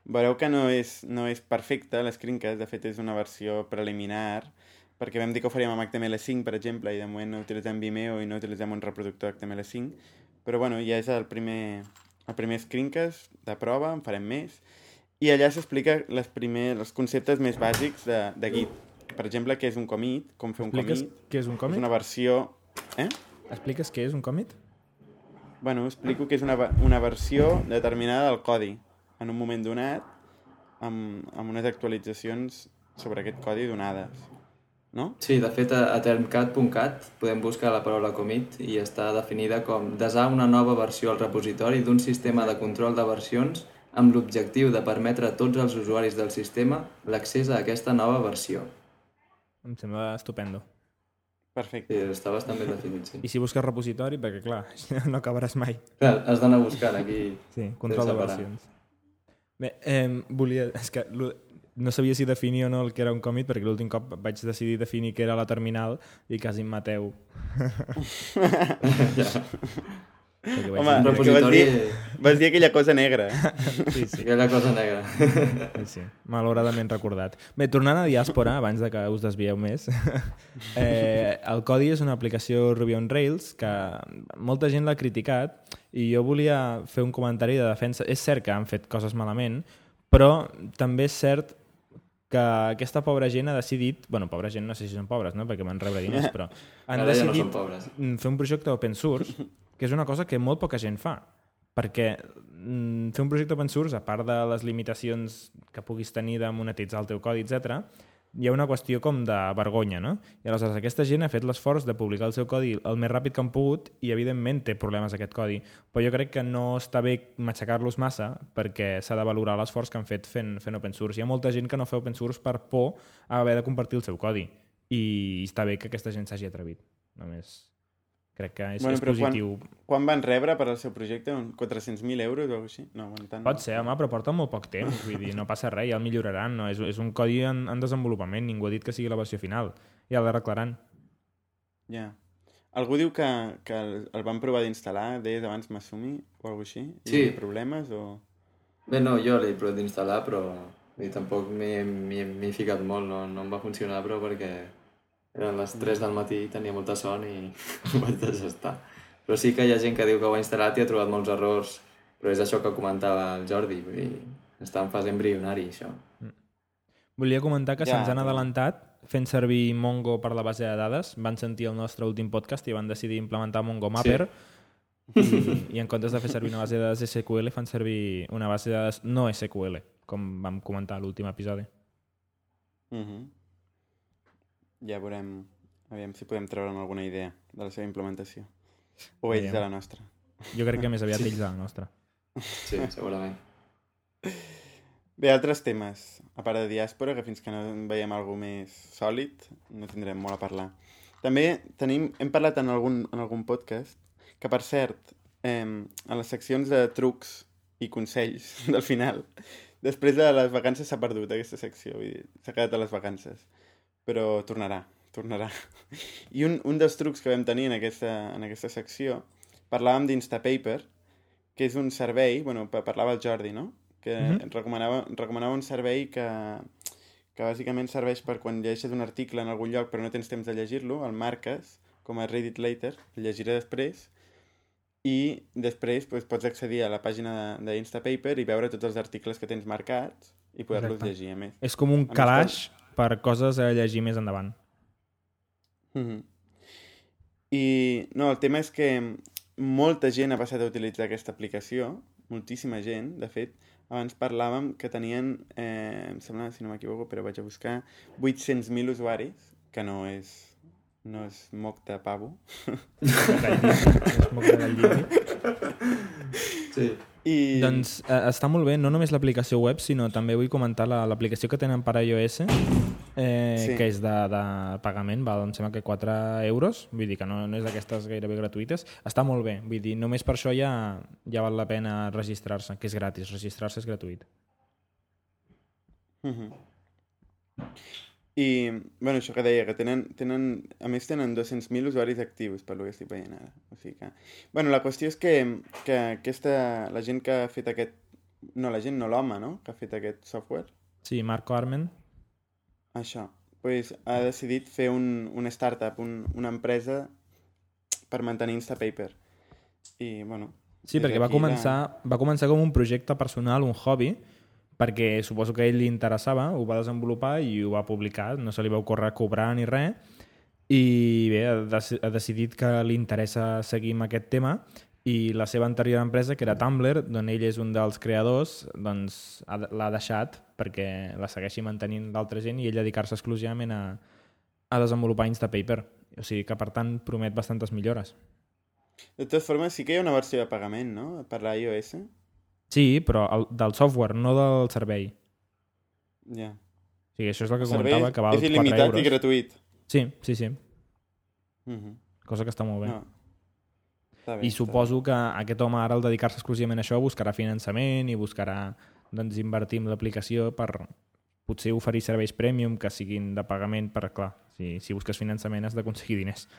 Veureu que no és, no és perfecte l'escreencast, de fet és una versió preliminar, perquè vam dir que ho faríem amb HTML5, per exemple, i de moment no utilitzem Vimeo i no utilitzem un reproductor HTML5, però bueno, ja és el primer, el primer screencast de prova, en farem més, i allà s'explica les primer, els conceptes més bàsics de, de Git. Per exemple, què és un commit, com fer un Expliques commit, què és un és còmic? una versió Eh? Expliques què és un commit? Bueno, explico que és una, una versió determinada del codi en un moment donat amb, amb unes actualitzacions sobre aquest codi donades. No? Sí, de fet, a, a termcat.cat podem buscar la paraula commit i està definida com desar una nova versió al repositori d'un sistema de control de versions amb l'objectiu de permetre a tots els usuaris del sistema l'accés a aquesta nova versió. Em sembla estupendo. Perfecte. Sí, està bastant ben definit, sí. I si busques repositori, perquè clar, (laughs) no acabaràs mai. Clar, has d'anar buscant aquí. Sí, control de versions. Bé, eh, volia... És que lo- no sabia si definir o no el que era un còmic, perquè l'últim cop vaig decidir definir què era la terminal i quasi em mateu. (laughs) Vaig Home, dir- que vas dir, vas dir aquella cosa negra. (laughs) sí, sí, Aquella cosa negra. sí, sí, malauradament recordat. Bé, tornant a Diàspora, abans de que us desvieu més, (laughs) eh, el Codi és una aplicació Ruby on Rails que molta gent l'ha criticat i jo volia fer un comentari de defensa. És cert que han fet coses malament, però també és cert que aquesta pobra gent ha decidit, bueno, pobra gent no sé si són pobres, no? perquè van rebre diners, però (laughs) han Ara no decidit són pobres. mm, fer un projecte open source, que és una cosa que molt poca gent fa, perquè mm, fer un projecte open source, a part de les limitacions que puguis tenir de monetitzar el teu codi, etc, hi ha una qüestió com de vergonya, no? I aleshores aquesta gent ha fet l'esforç de publicar el seu codi el més ràpid que han pogut i evidentment té problemes aquest codi, però jo crec que no està bé matxacar-los massa perquè s'ha de valorar l'esforç que han fet fent, fent open source. Hi ha molta gent que no fa open source per por a haver de compartir el seu codi i està bé que aquesta gent s'hagi atrevit. Només crec que és, Bueno, és però quan- positiu. Quan van rebre per al seu projecte? Un 400.000 euros o alguna cosa així? No, bueno, tant. Pot ser, home, però porta molt poc temps, vull dir, no passa res, ja el milloraran, no? és, és un codi en, en desenvolupament, ningú ha dit que sigui la versió final, ja l'arreglaran. Ja. Algú diu que, que el, el van provar d'instal·lar, deies abans Masumi o alguna cosa així? I Sí. problemes o... Bé, no, jo l'he provat d'instal·lar, però dir, tampoc m'hi he ficat molt, no, no em va funcionar, però perquè eren les 3 del matí, tenia molta son i (laughs) ho vaig deixar estar. Però sí que hi ha gent que diu que ho ha instal·lat i ha trobat molts errors, però és això que comentava el Jordi, vull dir, està en fase embrionari, això. Volia comentar que Ja, se'ns han adelantat fent servir Mongo per la base de dades, van sentir el nostre últim podcast i van decidir implementar Mongo Mapper i, i en comptes de fer servir una base de dades SQL fan servir una base de dades no SQL, com vam comentar a l'últim episodi. Uh -huh. Ja veurem, aviam si podem treure'n alguna idea de la seva implementació. O ells de la nostra. Jo crec que més aviat ells de la nostra. Sí, segurament. Bé, altres temes, a part de diàspora, que fins que no en veiem alguna més sòlid, no tindrem molt a parlar. També tenim, hem parlat en algun, en algun podcast, que per cert, eh, a les seccions de trucs i consells (laughs) del final, després de les vacances s'ha perdut aquesta secció, vull dir, s'ha quedat a les vacances, però tornarà, tornarà. I un, un dels trucs que vam tenir en aquesta, en aquesta secció, parlàvem d'Instapaper, que és un servei, bueno, pa- parlava el Jordi, no? Que mm -hmm. recomanava, recomanava un servei que, que bàsicament serveix per quan llegeixes un article en algun lloc però no tens temps de llegir-lo, el marques com a read it later, el llegiré després, i després doncs, pots accedir a la pàgina d'Instapaper i veure tots els articles que tens marcats i poder-los llegir a més. És com un calaix per coses a llegir més endavant. Mhm. I no, el tema és que molta gent ha passat a utilitzar aquesta aplicació, moltíssima gent, de fet, abans parlàvem que tenien, eh, em sembla, si no m'equivoco, però vaig a buscar 800.000 usuaris, que no és, no és moc de pavo. (laughs) És molt de gallina. Sí. I... Doncs eh, està molt bé, no només l'aplicació web, sinó també vull comentar la- l'aplicació que tenen per iOS, eh, Sí. que és de, de pagament, val, em sembla que 4 euros, vull dir que no, no és d'aquestes gairebé gratuïtes. Està molt bé, vull dir, només per això ja, ja val la pena registrar-se, que és gratis, registrar-se és gratuït. Mhm. I, bueno, això que deia, que tenen, tenen a més tenen 200.000 usuaris actius, per lo que estic veient ara. O sigui que... Bueno, la qüestió és que, que aquesta, la gent que ha fet aquest... No, la gent no, l'home, no?, que ha fet aquest software, Sí, Marco Armen, això, pues, ha decidit fer un, un startup, un, una empresa per mantenir Instapaper. I, bueno... Sí, perquè va començar, va començar com un projecte personal, un hobby, perquè suposo que a ell li interessava, ho va desenvolupar i ho va publicar, no se li va ocórrer cobrar ni res, i bé, ha, ha decidit que li interessa seguir amb aquest tema i la seva anterior empresa, que era Tumblr, d'on ell és un dels creadors, doncs ha- l'ha deixat perquè la segueixi mantenint d'altra gent i ell dedicar-se exclusivament a, a desenvolupar Instapaper. O sigui que, per tant, promet bastantes millores. De totes formes, sí que hi ha una versió de pagament, no? Per la iOS. Sí, però el, del software, no del servei. Ja. O sigui, això és el que El comentava, que val és 4 il·limitat euros. i gratuït. Sí, sí, sí. Mhm. Cosa que està molt bé. No. Està bé, I suposo que aquest home ara al dedicar-se exclusivament a això buscarà finançament i buscarà doncs, invertir en l'aplicació per potser oferir serveis premium que siguin de pagament per, clar, si, si busques finançament has d'aconseguir diners.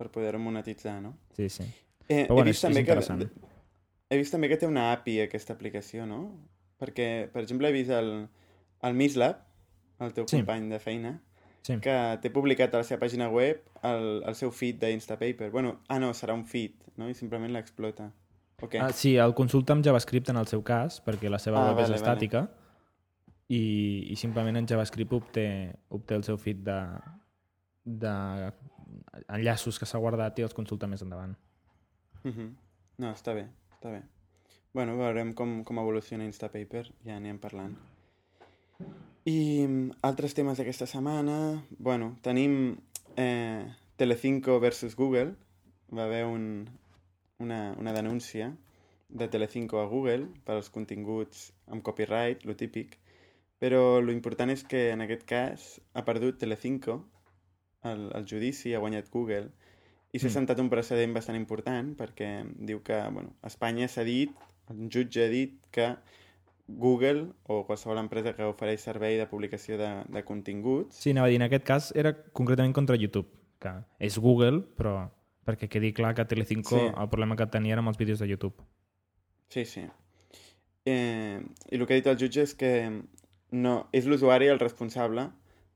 Per poder-ho monetitzar, no? Sí, sí. Eh, Però bueno, he és, vist és també que interessant. He vist també que té una API aquesta aplicació, no? Perquè, per exemple, he vist el, el Mislab, el teu Sí. company de feina, sí. que té publicat a la seva pàgina web el, el seu feed d'Instapaper. Bueno, ah no, serà un feed, no? I simplement l'explota. Ok. Ah, sí, el consulta amb JavaScript en el seu cas, perquè la seva Ah, web és vale, estàtica i, i simplement en JavaScript obté, obté el seu feed de, de enllaços que s'ha guardat i els consulta més endavant. Mhm. No, està bé, està bé. Bueno, veurem com, com evoluciona Instapaper, ja anirem parlant. I mm, altres temes d'aquesta setmana... Bueno, tenim eh, Telecinco versus Google. Va haver un, una, una denúncia de Telecinco a Google per als continguts amb copyright, lo típic, però lo important és que en aquest cas ha perdut Telecinco el, el judici, ha guanyat Google, i s'ha Mm. sentat un precedent bastant important perquè diu que bueno, Espanya s'ha dit, un jutge ha dit que Google o qualsevol empresa que ofereix servei de publicació de, de continguts Sí, anava a dir, en aquest cas era concretament contra YouTube, que és Google, però perquè quedi clar que Telecinco sí. el problema que tenia era amb els vídeos de YouTube. Sí, sí. Eh, I el que ha dit el jutge és que no, és l'usuari el responsable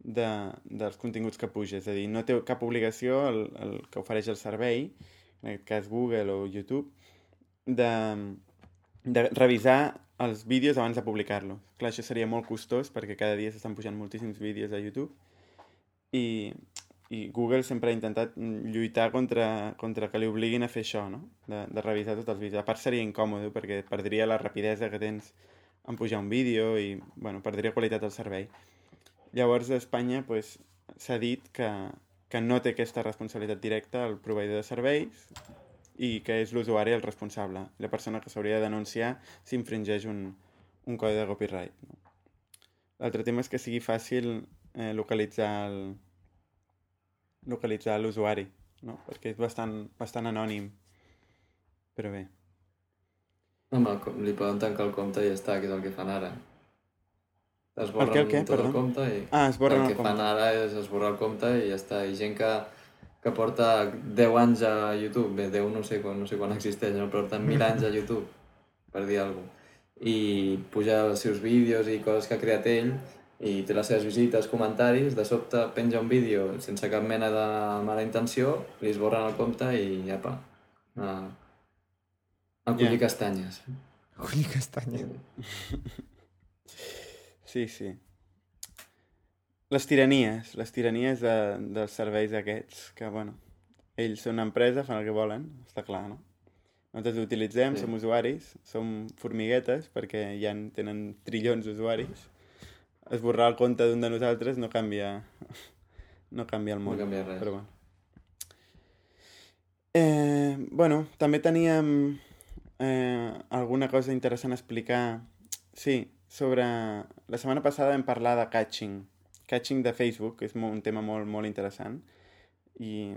de, dels continguts que puja. És a dir, no té cap obligació el, el que ofereix el servei, en aquest cas Google o YouTube, de, de revisar els vídeos abans de publicar-los. Clar, això seria molt costós perquè cada dia s'estan pujant moltíssims vídeos a YouTube i, i Google sempre ha intentat lluitar contra, contra que li obliguin a fer això, no? De, de revisar tots els vídeos. A part seria incòmode perquè perdria la rapidesa que tens en pujar un vídeo i, bueno, perdria qualitat al servei. Llavors a Espanya pues, s'ha dit que, que no té aquesta responsabilitat directa el proveïdor de serveis i que és l'usuari el responsable, la persona que s'hauria de denunciar si infringeix un, un codi de copyright. No? L'altre tema és que sigui fàcil eh, localitzar el, localitzar l'usuari, no? perquè és bastant, bastant anònim. Però bé. Home, li poden tancar el compte i ja està, que és el que fan ara. Esborren El què, el què? tot Perdó? el compte i... Ah, el el que fan compte. ara és esborrar el compte i ja està. I gent que, que porta 10 anys a YouTube, bé, 10 no sé, quan, no sé quan existeix, no? porten 1.000 (laughs) anys a YouTube, per dir alguna cosa. I puja els seus vídeos i coses que ha creat ell i té les seves visites, comentaris, de sobte penja un vídeo sense cap mena de mala intenció, li esborren el compte i apa, a, a collir Ja. castanyes. Ui, castanya. (laughs) Sí, sí. Les tiranies, les tiranies de, dels serveis aquests, que, bueno, ells són una empresa, fan el que volen, està clar, no? Nosaltres utilitzem, Sí. som usuaris, som formiguetes, perquè ja en tenen trillons d'usuaris. Esborrar el compte d'un de nosaltres no canvia, (laughs) no canvia el No món. canvia res. Però bueno. Eh, bueno, també teníem eh, alguna cosa interessant a explicar. Sí, sobre... La setmana passada vam parlar de catching. Catching de Facebook, que és un tema molt, molt interessant. I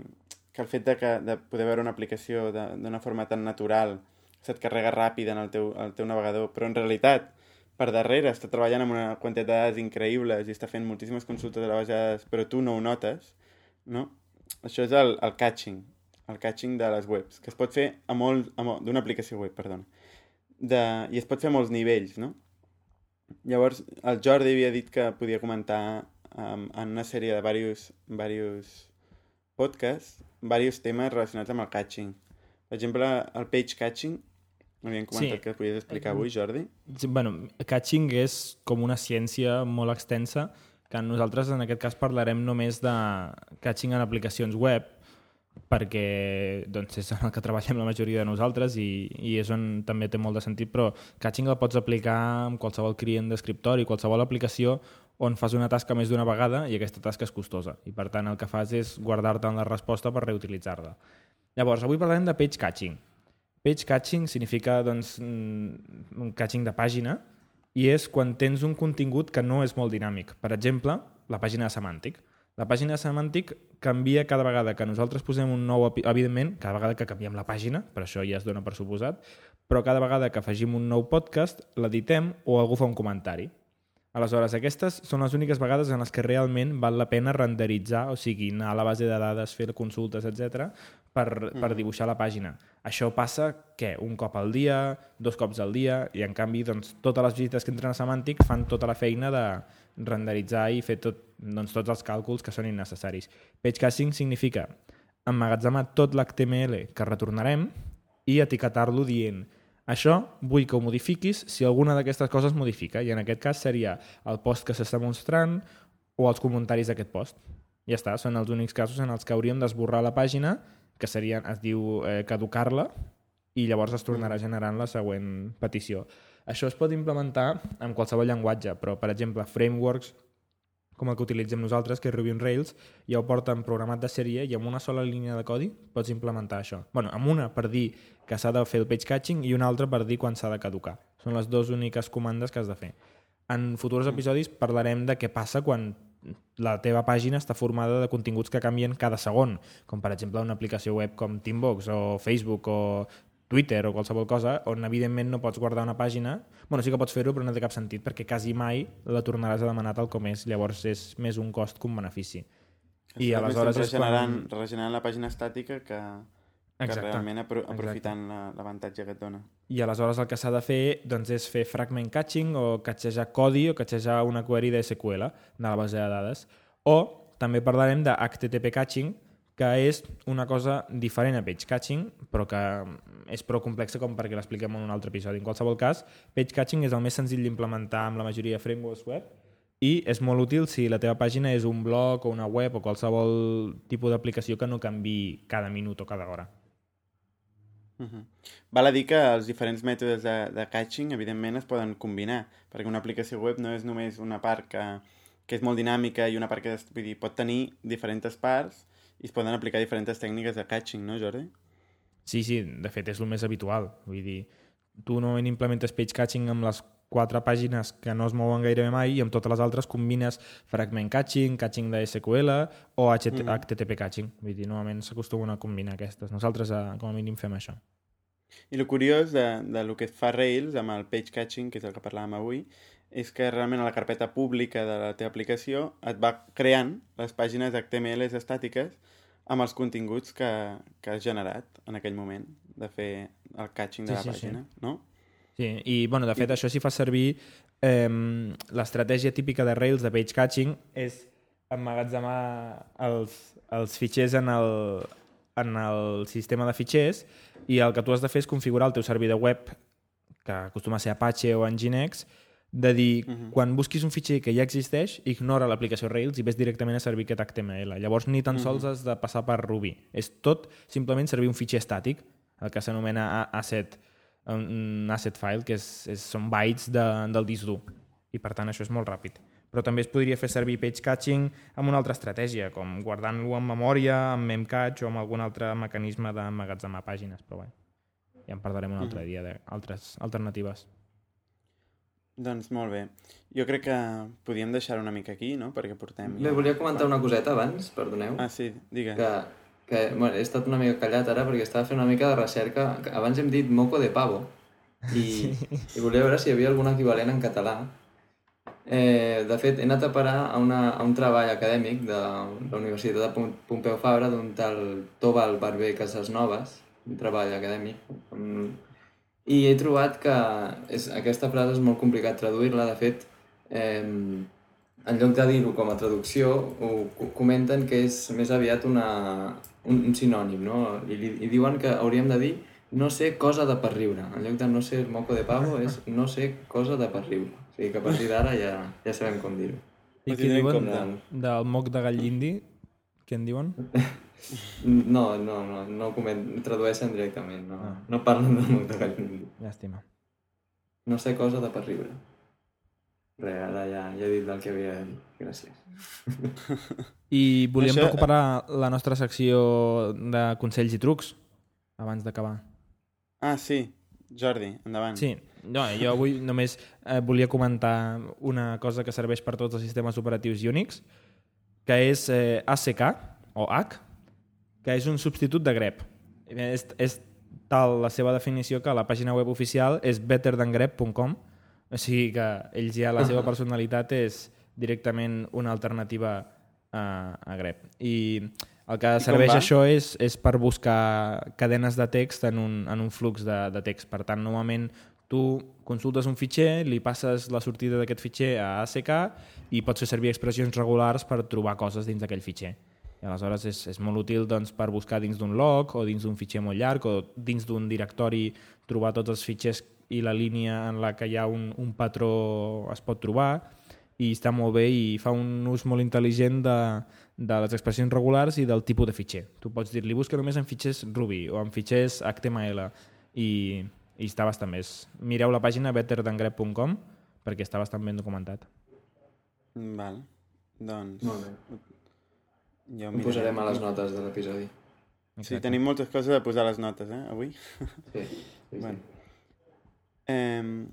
que el fet de, que, de poder veure una aplicació d'una forma tan natural se't carrega ràpid en el teu, el teu navegador, però en realitat per darrere està treballant amb una quantitat de dades increïbles i està fent moltíssimes consultes a dades, però tu no ho notes, no? Això és el, el catching, el catching de les webs, que es pot fer a molt, molt d'una aplicació web, perdona. De, I es pot fer a molts nivells, no? Llavors, el Jordi havia dit que podia comentar um, en una sèrie de diversos, diversos podcasts diversos temes relacionats amb el catching. Per exemple, el page catching, havíem comentat Sí. que podies explicar avui, Jordi. Sí, bueno, catching és com una ciència molt extensa que nosaltres en aquest cas parlarem només de catching en aplicacions web, perquè doncs, és en el que treballem la majoria de nosaltres i, i és on també té molt de sentit, però catching el pots aplicar amb qualsevol client d'escriptori, qualsevol aplicació on fas una tasca més d'una vegada i aquesta tasca és costosa. I per tant el que fas és guardar-te en la resposta per reutilitzar-la. Llavors, avui parlarem de page catching. Page catching significa doncs, mm, un catching de pàgina i és quan tens un contingut que no és molt dinàmic. Per exemple, la pàgina de semàntic. La pàgina de semàntic canvia cada vegada que nosaltres posem un nou... Evidentment, cada vegada que canviem la pàgina, per això ja es dona per suposat, però cada vegada que afegim un nou podcast, l'editem o algú fa un comentari. Aleshores, aquestes són les úniques vegades en les que realment val la pena renderitzar, o sigui, anar a la base de dades, fer consultes, etc per, mm. per dibuixar la pàgina. Això passa, què? Un cop al dia, dos cops al dia, i en canvi doncs, totes les visites que entren a Semàntic fan tota la feina de renderitzar i fer tot, doncs, tots els càlculs que són innecessaris. Page caching significa emmagatzemar tot l'HTML que retornarem i etiquetar-lo dient això vull que ho modifiquis si alguna d'aquestes coses modifica, i en aquest cas seria el post que s'està mostrant o els comentaris d'aquest post. Ja està, són els únics casos en els que hauríem d'esborrar la pàgina, que seria, es diu eh, caducar-la, i llavors es tornarà mm. generant la següent petició. Això es pot implementar amb qualsevol llenguatge, però, per exemple, frameworks com el que utilitzem nosaltres, que és Ruby on Rails, ja ho porten programat de sèrie i amb una sola línia de codi pots implementar això. bueno, amb una per dir que s'ha de fer el page catching i una altra per dir quan s'ha de caducar. Són les dues úniques comandes que has de fer. En futurs episodis parlarem de què passa quan la teva pàgina està formada de continguts que canvien cada segon, com per exemple una aplicació web com Teambox o Facebook o Twitter o qualsevol cosa, on evidentment no pots guardar una pàgina, bueno, sí que pots fer-ho, però no té cap sentit, perquè quasi mai la tornaràs a demanar tal com és, llavors és més un cost que un benefici. I aleshores és regenerant, quan... regenerant la pàgina estàtica que, que realment apro aprofitant l'avantatge que et dona. I aleshores el que s'ha de fer doncs, és fer fragment catching o catxejar codi o catxejar una query de SQL de la base de dades. O també parlarem de HTTP catching, que és una cosa diferent a page catching, però que és prou complexa com perquè l'expliquem en un altre episodi. En qualsevol cas, page catching és el més senzill d'implementar amb la majoria de frameworks web i és molt útil si la teva pàgina és un blog o una web o qualsevol tipus d'aplicació que no canvi cada minut o cada hora. Uh -huh. Val a dir que els diferents mètodes de, de catching evidentment es poden combinar, perquè una aplicació web no és només una part que, que és molt dinàmica i una part que vull dir, pot tenir diferents parts i es poden aplicar diferents tècniques de catching, no, Jordi? Sí, sí, de fet és el més habitual. Vull dir, tu normalment implementes page catching amb les quatre pàgines que no es mouen gairebé mai i amb totes les altres combines fragment catching, catching de SQL o HT mm. HTTP catching. Vull dir, normalment s'acostumen a combinar aquestes. Nosaltres, eh, com a mínim, fem això. I el curiós de, de lo que fa Rails amb el page catching, que és el que parlàvem avui, és que realment a la carpeta pública de la teva aplicació et va creant les pàgines HTML estàtiques amb els continguts que, que has generat en aquell moment de fer el catching de sí, la sí, pàgina, sí. no? Sí, i bueno, de fet I... això si fa servir eh, l'estratègia típica de Rails de page catching és emmagatzemar els, els fitxers en el, en el sistema de fitxers i el que tu has de fer és configurar el teu servidor web que acostuma a ser Apache o Nginx de dir, uh -huh. quan busquis un fitxer que ja existeix, ignora l'aplicació Rails i ves directament a servir aquest HTML. Llavors ni tan uh -huh. sols has de passar per Ruby. És tot simplement servir un fitxer estàtic, el que s'anomena asset, un asset file, que és, és, són bytes de, del disc dur. I per tant això és molt ràpid. Però també es podria fer servir page catching amb una altra estratègia, com guardant-lo en memòria, amb memcache o amb algun altre mecanisme d'emmagatzemar pàgines. Però bé, ja en parlarem un altre uh -huh. dia d'altres alternatives. Doncs molt bé. Jo crec que podíem deixar una mica aquí, no? Perquè portem... Bé, volia comentar una coseta abans, perdoneu. Ah, sí, digues. Que, que bueno, he estat una mica callat ara perquè estava fent una mica de recerca. Abans hem dit moco de pavo i, sí. i volia veure si hi havia algun equivalent en català. Eh, de fet, he anat a parar a, una, a un treball acadèmic de la Universitat de Pompeu Fabra d'un tal Tobal Barber Casasnoves, un treball acadèmic, i he trobat que és, aquesta frase és molt complicat traduir-la, de fet, eh, en lloc de dir-ho com a traducció, ho comenten que és més aviat una, un, un sinònim, no? I, I diuen que hauríem de dir no sé cosa de per riure. En lloc de no sé moco de pavo és no sé cosa de per riure. O sigui que a partir d'ara ja, ja sabem com dir-ho. I què diuen de, del moc de gall indi? Què en diuen? (laughs) No, no, no, no coment... tradueixen directament, no, Ah. no parlen del moc de gall. Llàstima. No sé cosa de per riure. Res, ara ja, ja he dit el que havia de dir. Gràcies. I volíem Això- recuperar la nostra secció de consells i trucs abans d'acabar. Ah, sí. Jordi, endavant. Sí, no, jo avui només eh, volia comentar una cosa que serveix per tots els sistemes operatius Unix, que és eh, ACK, o H, que és un substitut de grep. És, és tal la seva definició que la pàgina web oficial és betterthangrep.com, o sigui que ells ja la seva personalitat és directament una alternativa a, a grep. I el que com serveix això és, és per buscar cadenes de text en un, en un flux de, de text. Per tant, normalment tu consultes un fitxer, li passes la sortida d'aquest fitxer a ACK i pots fer servir expressions regulars per trobar coses dins d'aquell fitxer. I aleshores és, és molt útil doncs, per buscar dins d'un log o dins d'un fitxer molt llarg o dins d'un directori trobar tots els fitxers i la línia en la que hi ha un, un patró es pot trobar i està molt bé i fa un ús molt intel·ligent de, de les expressions regulars i del tipus de fitxer. Tu pots dir-li busca només en fitxers Ruby o en fitxers HTML i, i està bastant bé. Mireu la pàgina betterthangrep.com perquè està bastant ben documentat. Val. Doncs... Molt bé. Jo Ho posarem a les notes de l'episodi. Sí, tenim moltes coses a posar a les notes, eh, avui. Sí, sí, sí. Bueno. Eh,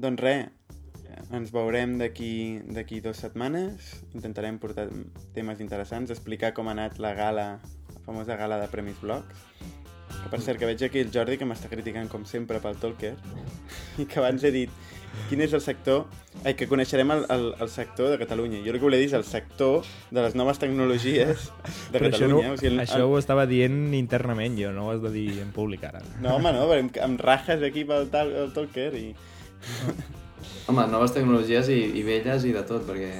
doncs res, ens veurem d'aquí d'aquí dues setmanes. Intentarem portar temes interessants, explicar com ha anat la gala, la famosa gala de Premis Blogs. Que per cert, que veig aquí el Jordi que m'està criticant com sempre pel Tolkien (laughs) i que abans he dit quin és el sector... Ai, que coneixerem el, el, el sector de Catalunya. Jo el que volia dir és el sector de les noves tecnologies de Però això, no, Catalunya. o sigui, el, això ho estava dient internament, jo no ho has de dir en públic ara. (laughs) No, home, no, amb, amb rajes aquí pel tal, el Tolkien i... (laughs) Home, noves tecnologies i, i velles i de tot, perquè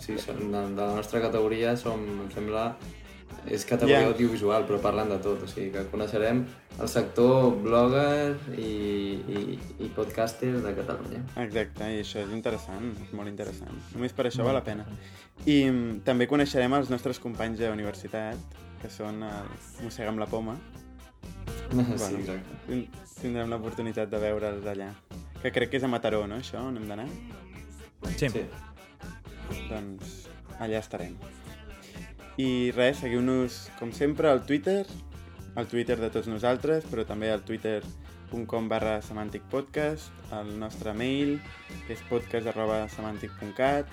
sí, som, de, de la nostra categoria som, em sembla, és categoria Ja. audiovisual, però parlen de tot, o sigui que coneixerem el sector blogger i, i, i podcaster de Catalunya. Exacte, i això és interessant, és molt interessant. Només per això val la pena. I mm, també coneixerem els nostres companys de universitat, que són el Mossega amb la Poma. (laughs) Sí, exacte. Tin- Tindrem l'oportunitat de veure'ls allà. Que crec que és a Mataró, no, això, on hem d'anar? Sí. Sí. Doncs allà estarem. I res, seguiu-nos, com sempre, al Twitter, al Twitter de tots nosaltres, però també al twitter.com barra semanticpodcast, al nostre mail, que és podcast arroba semantic.cat,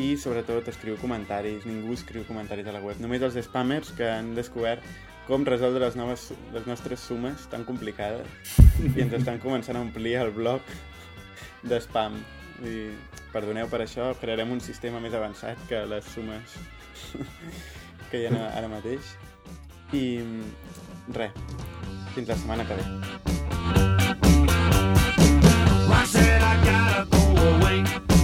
i sobretot escriu comentaris, ningú escriu comentaris a la web, només els spammers que han descobert com resoldre les, noves, les nostres sumes tan complicades i ens estan començant a omplir el blog de spam. Perdoneu per això, crearem un sistema més avançat que les sumes (laughs) que hi ha ara mateix. I res, fins la setmana que ve. I said I gotta go away.